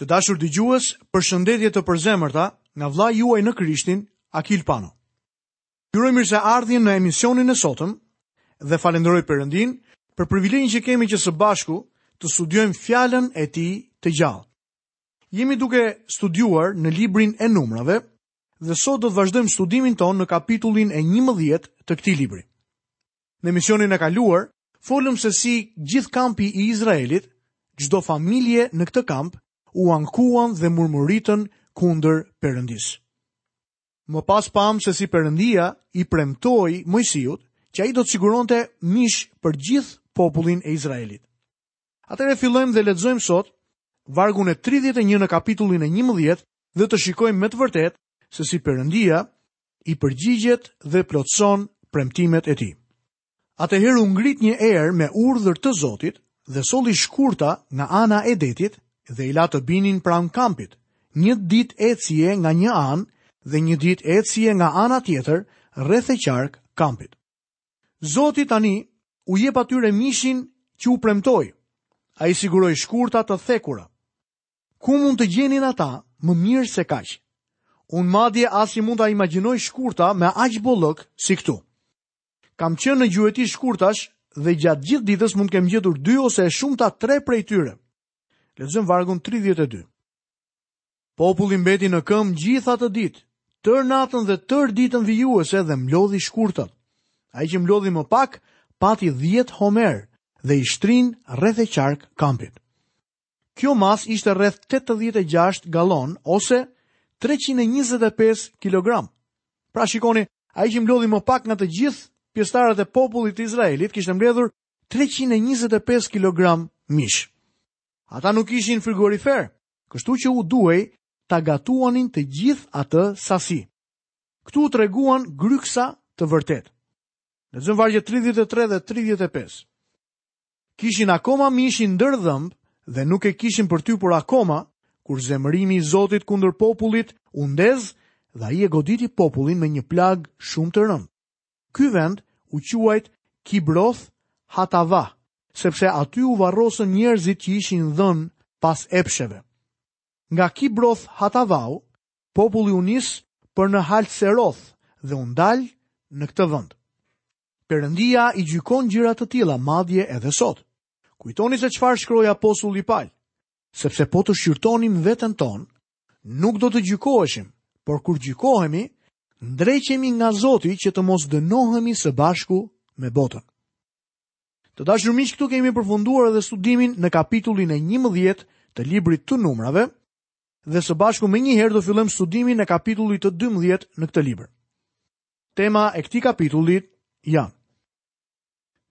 Të dashur dëgjues, përshëndetje të përzemërta nga vëlla juaj në Krishtin, Akil Pano. Ju uroj mirëseardhjen në emisionin e sotëm dhe falenderoj Perëndinë për privilegjin që kemi që së bashku të studiojmë fjalën e Tij të gjallë. Jemi duke studiuar në librin e numrave dhe sot do të vazhdojmë studimin tonë në kapitullin e 11 të këtij libri. Në emisionin e kaluar, folëm se si gjithë kampi i Izraelit, çdo familje në këtë kamp, u ankuan dhe murmuritën kundër Perëndisë. Më pas pamë se si Perëndia i premtoi Moisiut që ai do të siguronte mish për gjithë popullin e Izraelit. Atëherë fillojmë dhe lexojmë sot vargun e 31 në kapitullin e 11 dhe të shikojmë me të vërtetë se si Perëndia i përgjigjet dhe plotëson premtimet e tij. Atëherë u ngrit një erë me urdhër të Zotit dhe solli shkurta nga ana e detit dhe i la të binin pranë kampit. Një ditë ecje nga një anë dhe një ditë ecje nga ana tjetër rreth e qark kampit. Zoti tani u jep atyre mishin që u premtoi. Ai siguroi shkurta të thekura. Ku mund të gjenin ata më mirë se kaq? Unë madje as mund ta imagjinoj shkurta me aq bollëk si këtu. Kam qenë në gjueti shkurtash dhe gjatë gjithë ditës mund të kem gjetur dy ose e shumta tre prej tyre. Lexojmë vargun 32. Populli mbeti në këmbë gjithë atë ditë, tërë natën dhe tërë ditën vijuese dhe mblodhi shkurtat. Ai që mblodhi më pak, pati 10 homerë dhe i shtrinë rreth e qark kampit. Kjo masë ishte rreth 86 gallon ose 325 kg. Pra shikoni, ai që mblodhi më pak nga të gjithë pjesëtarët e popullit të Izraelit kishte mbledhur 325 kg mish. Ata nuk kishin frigoriferë, kështu që u duhej ta gatuanin të gjithë atë sasi. Këtu u treguan grykësa të vërtetë. Lexojmë vargjet 33 dhe 35. Kishin akoma mishin ndër dhëmbë dhe nuk e kishin përtypur akoma, kur zemërimi i Zotit kundër popullit u ndez dhe ai e goditi popullin me një plagë shumë të rëndë. Ky vend u quajt Kibroth Hatavah, sepse aty u varrosën njerëzit që ishin dhënë pas epsheve. Nga Kibroth Hatavau, populli u nis për në Hatseroth dhe u ndal në këtë vend. Perëndia i gjykon gjëra të tilla madje edhe sot. Kujtoni se çfarë shkroi apostulli Pal, sepse po të shqyrtonim veten tonë, Nuk do të gjykoheshim, por kur gjykohemi, ndreqemi nga Zoti që të mos dënohemi së bashku me botën. Të dashur miq, këtu kemi përfunduar edhe studimin në kapitullin e 11 të librit të numrave dhe së bashku menjëherë do fillojmë studimin e kapitullit të 12 në këtë libër. Tema e këtij kapitulli janë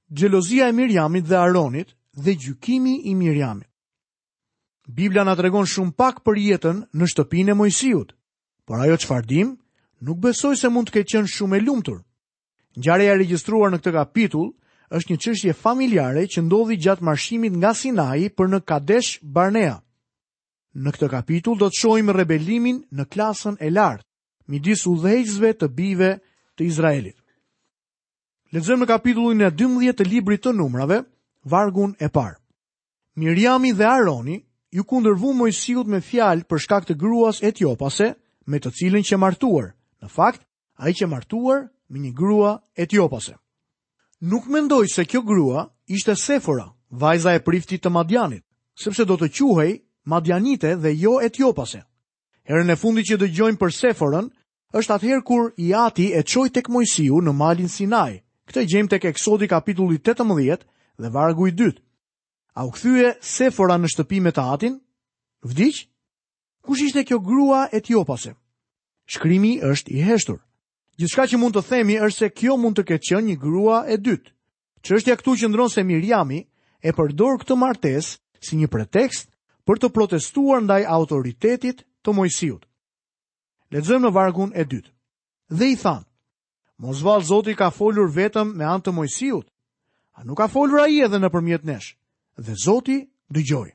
Xhelozia e Miriamit dhe Aronit dhe gjykimi i Miriamit. Bibla na tregon shumë pak për jetën në shtëpinë e Moisiut, por ajo çfarë dimë, nuk besoj se mund të ketë qenë shumë e lumtur. Ngjarja e regjistruar në këtë kapitull është një çështje familjare që ndodhi gjatë marshimit nga Sinai për në Kadesh Barnea. Në këtë kapitull do të shohim rebelimin në klasën e lartë midis udhëheqësve të bijve të Izraelit. Lexojmë në kapitullin e 12 të librit të Numrave, vargun e parë. Miriami dhe Aroni iu kundërvunë Moisiut me fjalë për shkak të gruas etiopase me të cilën qe martuar. Në fakt, ai qe martuar me një grua etiopase. Nuk mendoj se kjo grua ishte Sefora, vajza e priftit të Madianit, sepse do të quhej Madianite dhe jo Etiopase. Herën e fundit që dëgjojmë për Seforën Është atëherë kur i Ati e çoi tek Moisiu në malin Sinai. Këtë e gjejmë tek Eksodi kapitulli 18 dhe vargu i dytë. A u kthye Sefora në shtëpi me të Atin? Vdiq? Kush ishte kjo grua etiopase? Shkrimi është i heshtur. Gjithçka që mund të themi është se kjo mund të ketë qenë një grua e dytë. Çështja këtu qëndron se Miriami e përdor këtë martesë si një pretekst për të protestuar ndaj autoritetit të Moisiut. Lexojmë në vargun e dytë. Dhe i thanë, mos vallë Zoti ka folur vetëm me anë të Moisiut, a nuk ka folur ai edhe nëpërmjet nesh, dhe Zoti dëgjoi.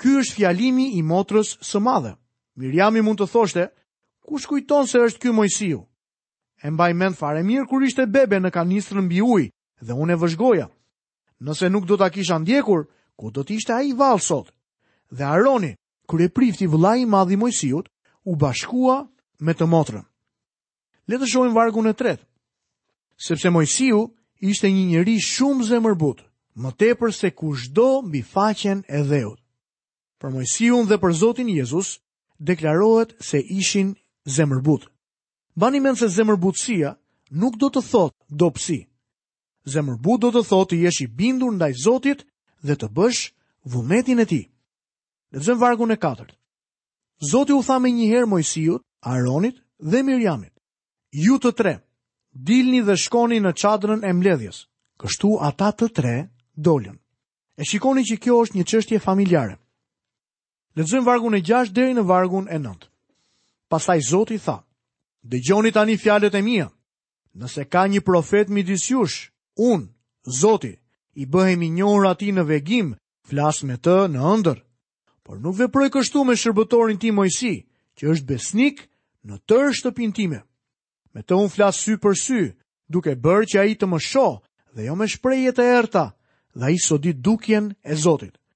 Ky është fjalimi i motrës së madhe. Miriami mund të thoshte, kush kujton se është ky Moisiu? E mbaj mend fare mirë kur ishte bebe në kanistrën mbi ujë dhe unë e vëzhgoja. Nëse nuk do ta kisha ndjekur, ku do të ishte ai vallë sot? Dhe Aroni, kryeprifti vëllai i madh i Moisiut, u bashkua me të motrën. Le të shohim vargun e tretë. Sepse Moisiu ishte një njeri shumë zemërbutë, më tepër se kushdo mbi faqen e dheut. Për Moisiun dhe për Zotin Jezus, deklarohet se ishin zemërbutë. Mbani mend se zemërbutësia nuk do të thotë dobësi. Zemërbutë do të thotë të jesh i bindur ndaj Zotit dhe të bësh vullnetin e tij. Lexojmë vargun e katërt. Zoti u tha menjëherë Moisiut, Aronit dhe Miriamit. Ju të tre, dilni dhe shkoni në çadrën e mbledhjes. Kështu ata të tre dolën. E shikoni që kjo është një çështje familjare. Lexojmë vargun e 6 deri në vargun e 9. Pastaj Zoti tha: Dëgjoni tani fjalët e mia. Nëse ka një profet midis jush, unë, Zoti, i bëhem i njohur atij në vegim, flas me të në ëndërr. Por nuk veproj kështu me shërbëtorin tim Moisi, që është besnik në tërë shtëpinë time. Me të unë flas sy për sy, duke bërë që ai të më shohë dhe jo me shprehje të errëta, dhe ai sodit dukjen e Zotit.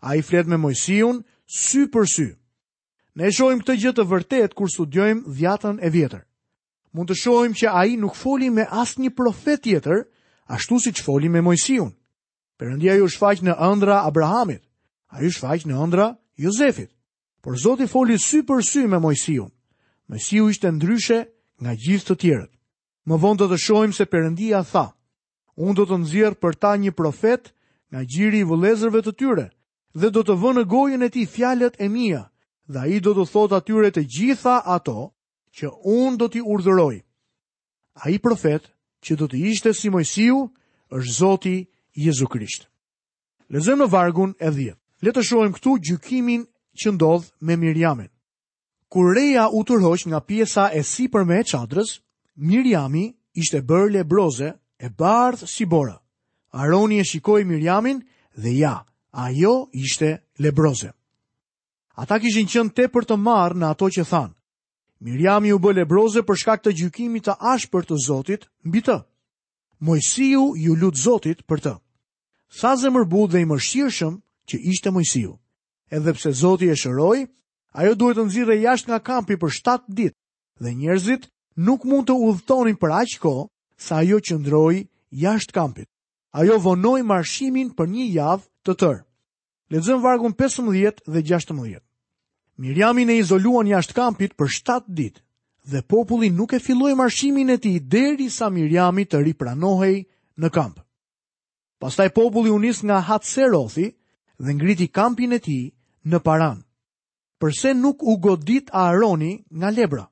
Ai flet me Moisiun, sy për sy. Ne e shohim këtë gjë të vërtetë kur studiojmë Dhiatën e Vjetër. Mund të shohim që ai nuk foli me asnjë profet tjetër, ashtu siç foli me Moisiun. Perëndia iu shfaq në ëndrra Abrahamit, ai iu shfaq në ëndrra Jozefit. Por Zoti foli sy për sy me Moisiun. Moisiu ishte ndryshe nga gjithë të tjerët. Më vonë do të shohim se Perëndia tha, Unë do të nxjerr për ta një profet nga gjiri i vëllezërve të tyre dhe do të vë në gojën e tij fjalët e mia dhe ai do t'u thotë atyre të gjitha ato që unë do t'i urdhëroj. Ai profet që do të ishte si Moisiu është Zoti Jezu Krisht. Lexojmë vargun e dhjetë. Le të shohim këtu gjykimin që ndodh me Miriamin. Kur reja u tërhoq nga pjesa e sipërme e çadrës, Miriami ishte bërë lebroze e bardhë si bora. Aroni e shikoi Miriamin dhe ja, ajo ishte lebroze. Ata kishin qenë tepër të marrë në ato që thanë. Miriami u bë lebroze për shkak të gjykimit të ashpër të Zotit mbi të. Moisiu iu lut Zotit për të. Sa zemërbutë dhe i mëshirshëm që ishte Moisiu. Edhe pse Zoti e shëroi, Ajo duhet të nxirrej jashtë nga kampi për 7 ditë dhe njerëzit nuk mund të udhëtonin për aq kohë sa ajo qëndroi jashtë kampit. Ajo vonoi marshimin për një javë të tërë. Lexojmë vargun 15 dhe 16. Miriamin e izoluan jashtë kampit për 7 ditë dhe populli nuk e filloi marshimin e tij derisa Miriami të ripranohej në kamp. Pastaj populli u nis nga Hatserothi dhe ngriti kampin e tij në Paran. Përse nuk u godit Aroni nga lebra?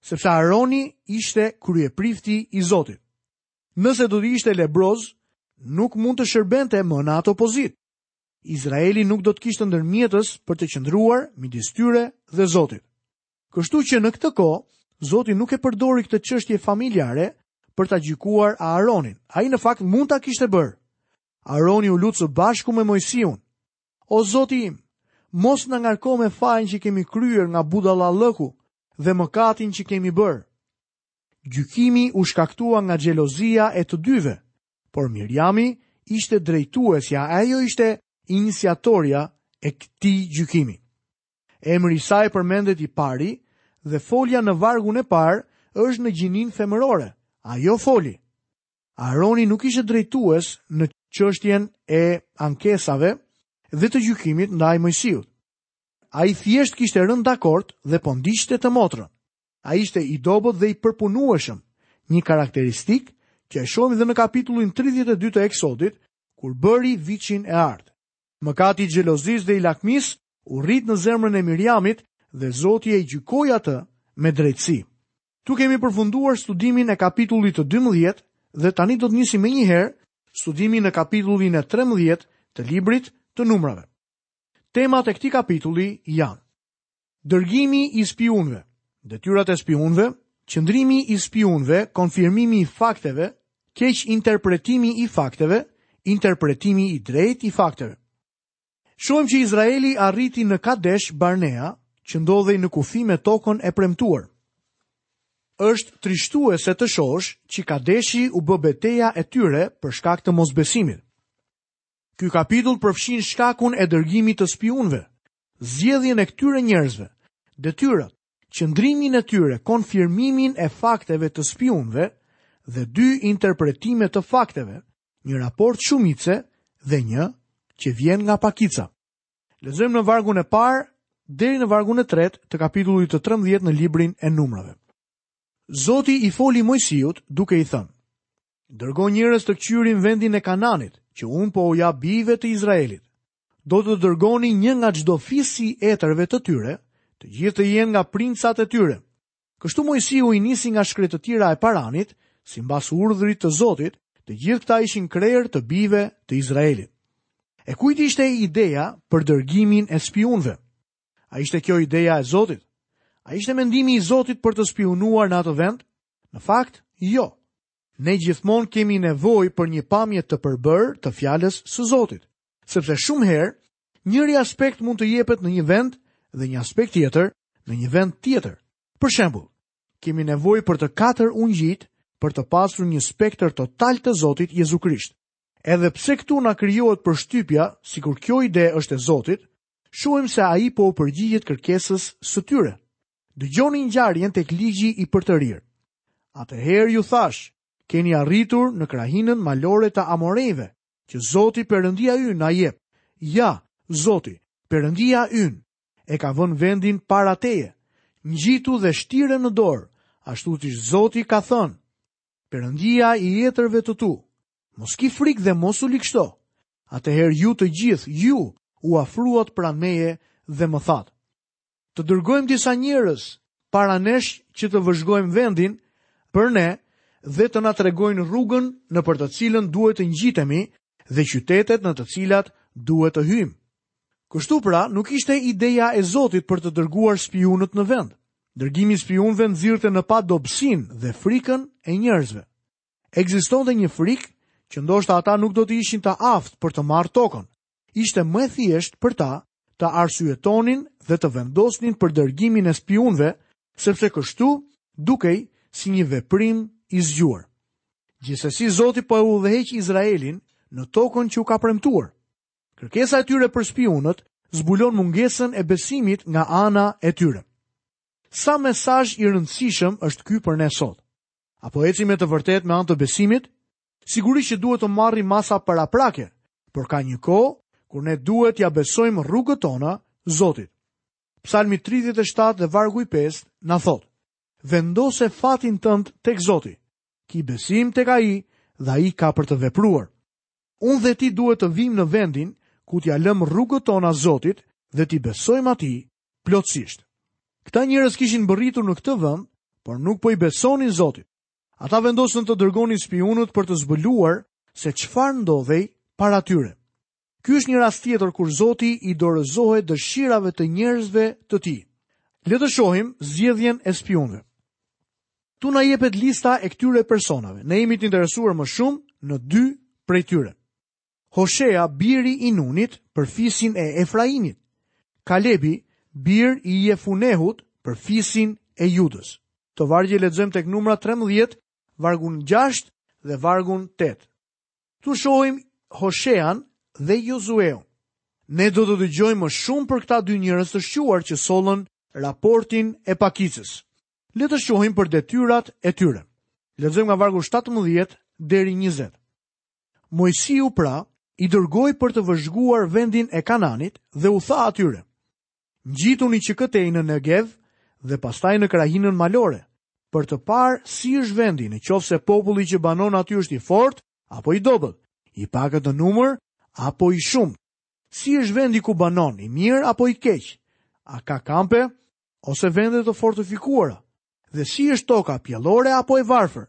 Sepse Aroni ishte kryeprifti i Zotit. Nëse do të ishte lebroz, nuk mund të shërbente më në atë pozitë. Izraeli nuk do të kishte ndërmjetës për të qëndruar midis tyre dhe Zotit. Kështu që në këtë kohë, Zoti nuk e përdori këtë çështje familjare për ta gjykuar Aaronin. Ai në fakt mund ta kishte bërë. Aaroni u lut së bashku me Mojsiun. O Zoti im, mos na ngarko me fajin që kemi kryer nga budallallëku dhe mëkatin që kemi bërë. Gjykimi u shkaktua nga xhelozia e të dyve, por Mirjami ishte drejtuesja, ajo ishte inisiatorja e këtij gjykimi. Emri i saj përmendet i pari dhe folja në vargun e parë është në gjininë femërore. Ajo foli. Aroni nuk ishte drejtues në çështjen e ankesave dhe të gjykimit ndaj Mojsiut. Ai thjesht kishte rënë dakord dhe po ndiqte të motrën. Ai ishte i dobët dhe i përpunueshëm, një karakteristikë që e shohim dhe në kapitullin 32 të Eksodit, kur bëri viçin e artë. Mëkati i xhelozisë dhe i lakmisë u rrit në zemrën e Mirjamit dhe Zoti e gjykoi atë me drejtësi. Këtu kemi përfunduar studimin e kapitullit të 12 dhe tani do të nisim menjëherë studimin në kapitullin e 13 të librit të Numrave. Temat e këtij kapitulli janë: Dërgimi i spiunëve, detyrat e spiunëve, qëndrimi i spiunëve, konfirmimi i fakteve, keqinterpretimi i fakteve, interpretimi i drejtë i fakteve. Shohim që Izraeli arriti në Kadesh Barnea, që ndodhej në kufi me tokën e premtuar. Është trishtuese të shohësh që Kadeshi u bë beteja e tyre për shkak të mosbesimit. Ky kapitull përfshin shkakun e dërgimit të spiunëve, zgjedhjen e këtyre njerëzve, detyrat, qëndrimin e tyre, konfirmimin e fakteve të spiunëve dhe dy interpretime të fakteve, një raport shumice dhe një që vjen nga pakica. Lezojmë në vargun e parë deri në vargun e tretë të kapitullit të 13 në librin e numrave. Zoti i foli Mojsiut duke i thënë, Dërgo njerëz të këqyrin vendin e Kanaanit, që unë po ua jap bijve të Izraelit. do të dërgoni një nga çdo fis i etërve të tyre, të gjithë të jenë nga princat e tyre. Kështu Mojsiu i nisi nga shkretëtira e Paranit, simbas urdhrit të Zotit, të gjithë këta ishin krerë të bijve të Izraelit. E kujt ishte ideja për dërgimin e spiunëve? A ishte kjo ideja e Zotit? A ishte mendimi i Zotit për të spiunuar në atë vend? Në fakt, jo. Ne gjithmonë kemi nevojë për një pamje të përbërë të fjalës së Zotit, sepse shumë herë njëri aspekt mund të jepet në një vend dhe një aspekt tjetër në një vend tjetër. Për shembull, kemi nevojë për të katër ungjijtë për të pasur një spektër total të Zotit Jezu Krisht. Edhe pse këtu na krijohet përshtypja sikur kjo ide është e Zotit, shohim se ai po u përgjigjet kërkesës së tyre. Dëgjoni ngjarjen tek ligji i përtërirë. Atëherë ju thashë, keni arritur në krahinën malore të Amorejve, që Zoti Perëndia ynë na jep. Ja, Zoti, Perëndia ynë, e ka vënë vendin para teje. Ngjitu dhe shtire në dorë, ashtu siç Zoti ka thënë. Perëndia i etërve të tu, mos ki frikë dhe mos u ligështo. Atëherë ju të gjithë, ju, u afruat pranë meje dhe më thatë. Të dërgojmë disa njerëz para nesh që të vëzhgojmë vendin për ne dhe të na tregojnë rrugën nëpër të cilën duhet të ngjitemi dhe qytetet në të cilat duhet të hyjmë. Kështu pra, nuk ishte ideja e Zotit për të dërguar spiunët në vend. Dërgimi i spiunëve nxirrte në pah dobësinë dhe frikën e njerëzve. Ekzistonte një frikë që ndoshta ata nuk do të ishin të aftë për të marrë tokën. ishte më e thjeshtë për ta të arsyetonin dhe të vendosnin për dërgimin e spiunëve, sepse kështu dukej si një veprim i zgjuar. Gjithsesi Zoti po e udhëheq Izraelin në tokën që u ka premtuar. Kërkesa e tyre për spiunët zbulon mungesën e besimit nga ana e tyre. Sa mesazh i rëndësishëm është ky për ne sot? A po ecim me të vërtetë me anë të besimit? Sigurisht që duhet të marrim masa paraprake, por ka një kohë kur ne duhet t'ia besojmë rrugët tona Zotit. Psalmi 37 dhe vargu i 5 na thotë: Vendose fatin tënd tek Zoti. Ki besim tek ai dhe ai ka për të vepruar. Unë dhe ti duhet të vijmë në vendin ku t'ia lëmë rrugët tona Zotit dhe t'i besojmë atij plotësisht. Këta njerëz kishin mbërritur në këtë vend, por nuk po i besonin Zotit. Ata vendosën të dërgonin spiunët për të zbuluar se çfarë ndodhej para tyre. Ky është një rast tjetër kur Zoti i dorëzohet dëshirave të njerëzve të tij. Le të shohim zgjedhjen e spiunëve. Këtu na jepet lista e këtyre personave. Ne jemi të interesuar më shumë në dy prej tyre. Hoshea, biri i Nunit, për fisin e Efraimit. Kalebi, biri i Jefunehut, për fisin e Judës. Këto vargje lexojmë tek Numrat 13, vargun 6 dhe vargun 8. Këtu shohim Hoshean dhe Jozueun. Ne do të dëgjojmë më shumë për këta dy njerëz të shquar që sollën raportin e pakicës. Le të shohim për detyrat e tyre. Lexojmë nga vargu 17 deri 20. Moisiu pra i dërgoi për të vëzhguar vendin e Kanaanit dhe u tha atyre: Ngjituni që këtej në Negev dhe pastaj në krahinën malore, për të parë si është vendi në qoftë se populli që banon aty është i fortë, apo i dobët, i pakët në numër, apo i shumtë. Si është vendi ku banon, i mirë apo i keq? A ka kampe, ose vende të fortifikuara? Dhe si është toka pjellore apo e varfër?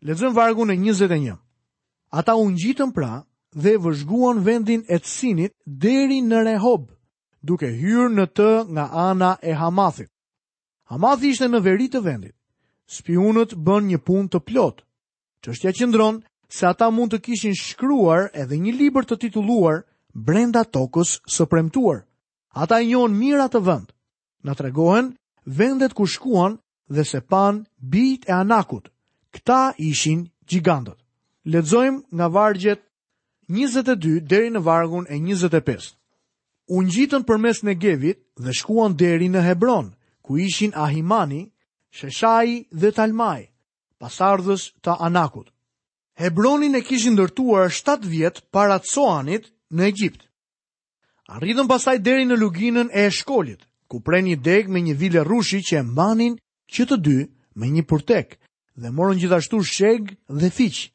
Lexojmë vargun e 21. Ata u ngjitën pra dhe vëzhguan vendin e Tsinit deri në Rehob, duke hyrë në të nga ana e Hamathit. Hamathi ishte në veri të vendit. Spiunët bënë një punë të plotë. Çështja qëndron se ata mund të kishin shkruar edhe një libër të titulluar Brenda tokës së premtuar. Ata e njohën mirë atë vend. Na tregohen vendet ku shkuan dhe se panë bijtë e Anakut. Këta ishin gjigantët. Lexojmë nga vargjet 22 deri në vargun e 25. U ngjitën përmes Negevit dhe shkuan deri në Hebron, ku ishin Ahimani, Sheshai dhe Talmai, pasardhës të Anakut. Hebronin e kishin ndërtuar 7 vjet para Coanit në Egjipt. Arritën pastaj deri në luginën e Eshkolit, ku prenë një degë me një vile rrushi që e mbanin që të dy me një purtekë dhe morën gjithashtu shegë dhe fiq.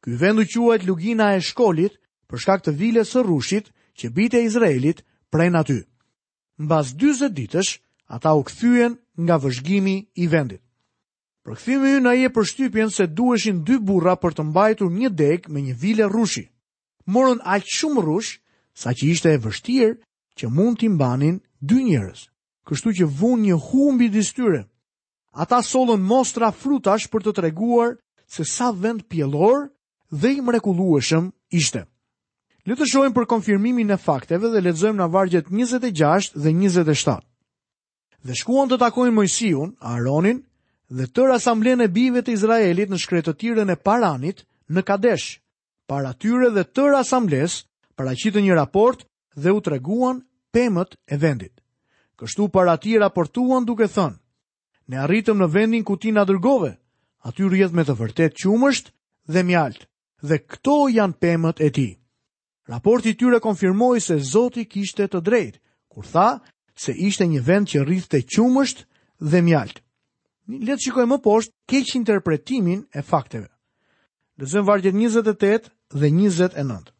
Ky vend u quajt lugina e Eshkolit për shkak të viles së rrushit që bijtë e Izraelit prenë aty. Mbas 40 ditësh, ata u kthyen nga vëzhgimi i vendit. Përkthimi ynë jep përshtypjen se duheshin dy burra për të mbajtur një degë me një vile rrushi. morën aq shumë rrush saqë ishte e vështirë që mund t'i mbanin dy njerëz, kështu që vunë një hu midis tyre. Ata sollën mostra frutash për të treguar se sa vend pjellor dhe i mrekullueshëm ishte. Le të shohim për konfirmimin e fakteve dhe lexojmë në vargjet 26 dhe 27. Dhe shkuan të takojnë Moisiun, Aaronin dhe tërë asamblenë e bijve të Izraelit në shkretëtirën e Paranit në Kadesh, para tyre dhe tërë asamblesë paraqitën një raport dhe u treguan pemët e vendit. Kështu para tij raportuan duke thënë, ne arritëm në vendin ku ti na dërgove, aty rrjedh me të vërtetë qumësht dhe mjaltë, dhe këto janë pemët e tij. Raporti i tyre konfirmoi se Zoti kishte të drejtë, kur tha se ishte një vend që rridhte qumësht dhe mjaltë. Le të shikojmë më poshtë keqinterpretimin e fakteve. Lexojmë vargjet 28 dhe 29.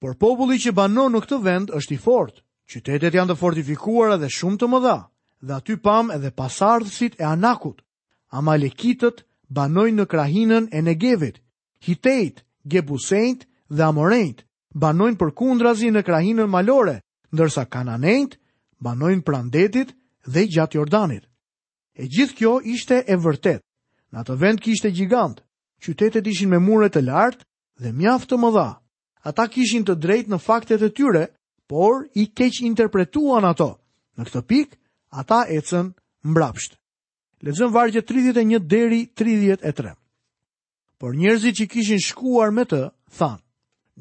Por populli që banon në këtë vend është i fortë, qytetet janë të fortifikuara dhe shumë të mëdha, dhe aty pamë edhe pasardhësit e Anakut. Amalekitët banojnë në krahinën e Negevit, Hitejt, Gebusenjtë dhe Amorenjtë banojnë përkundrazi në krahinën malore, ndërsa Kananenjtë banojnë pranë detit dhe gjatë Jordanit. E gjithë kjo ishte e vërtetë. Në atë vend kishte gjigantë, qytetet ishin me mure të lartë dhe mjaft të mëdha. Ata kishin të drejtë në faktet e tyre, por i keqinterpretuan ato. Në këtë pikë, ata ecën mbrapsht. Lexojmë vargjet 31 deri 33. Por njerëzit që kishin shkuar me të, thanë,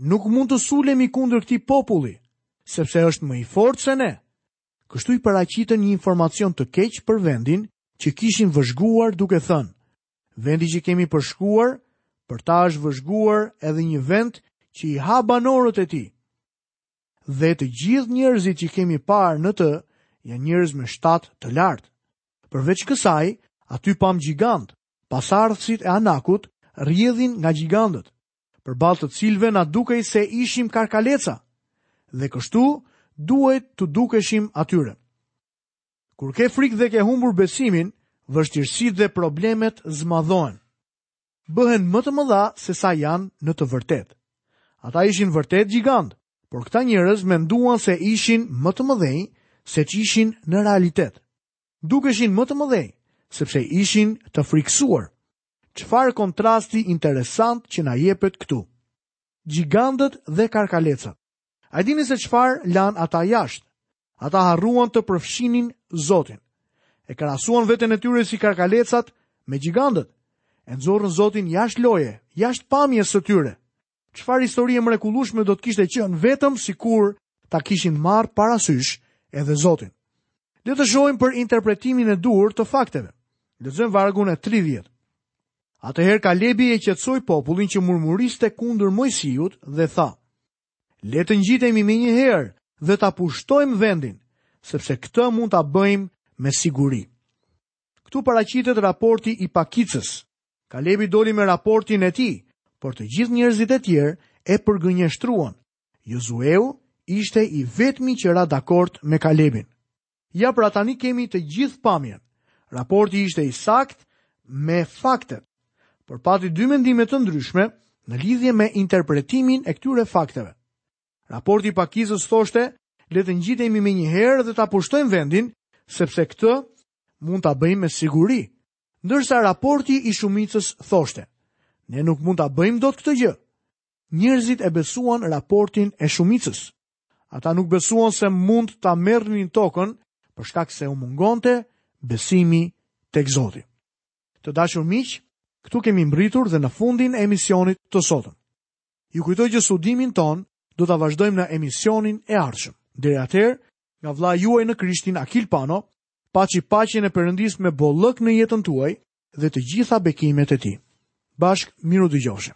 nuk mund të sulemi kundër këtij populli, sepse është më i fortë se ne. Kështu i paraqitën një informacion të keq për vendin që kishin vëzhguar duke thënë, vendi që kemi përshkuar, për ta vëzhguar është edhe një vend që i ha banorët e tij. Dhe të gjithë njerëzit që kemi parë në të, janë njerëz me shtat të lartë. Përveç kësaj, aty pamë gjigantë, Pasardhësit e Anakut rrjedhin nga gjigantët, përballë të cilëve na dukej se ishim karkaleca dhe kështu duhet t'u dukeshim atyre. Kur ke frikë dhe ke humbur besimin, vështirësitë dhe problemet zmadhohen. Bëhen më të mëdha sesa janë në të vërtetë. Ata ishin vërtet gjigantë, por këta njerëz menduan se ishin më të mëdhenj seç ishin në realitet. dukeshin më të mëdhenj, sepse ishin të frikësuar. Çfarë kontrasti interesant që na jepet këtu. Gjigantët dhe karkalecat. A e dini se çfarë lanë ata jashtë? Ata harruan të përfshinin Zotin. E krahasuan veten e tyre si karkalecat me gjigantët. E nxorën Zotin jashtë loje, jashtë pamjes së tyre. Çfarë histori e mrekullueshme do të kishte qenë vetëm sikur ta kishin marrë parasysh edhe Zotin. Le të shohim për interpretimin e duhur të fakteve. Lexojmë vargun e 30. Atëherë Kalebi e qetësoi popullin që murmuriste kundër Moisiut dhe tha: Le të ngjitemi menjëherë dhe ta pushtojmë vendin, sepse këtë mund ta bëjmë me siguri. Këtu paraqitet raporti i pakicës. Kalebi doli me raportin e tij, por të gjithë njerëzit e tjerë e përgënjeshtruan. Jozueu ishte i vetmi që ra dakord me Kalebin. Ja pra tani kemi të gjithë pamjen. Raporti ishte i saktë me faktet. Por pati dy mendime të ndryshme në lidhje me interpretimin e këtyre fakteve. Raporti i pakicës thoshte, le të ngjitemi menjëherë dhe ta pushtojmë vendin, sepse këtë mund ta bëjmë me siguri. Ndërsa raporti i shumicës thoshte, ne nuk mund ta bëjmë dot këtë gjë. Njerëzit e besuan raportin e shumicës. Ata nuk besuan se mund ta merrnin tokën për shkak se u mungonte besimi tek Zoti. Të dashur miq, këtu kemi mbritur dhe në fundin e emisionit të sotëm. Ju kujtoj që studimin tonë do ta vazhdojmë në emisionin e ardhshëm. Deri atëherë, nga vëllai juaj në Krishtin Akil Pano, paçi paqen e Perëndisë me bollëk në jetën tuaj dhe të gjitha bekimet e tij. Bashkë mirudëgjofshim.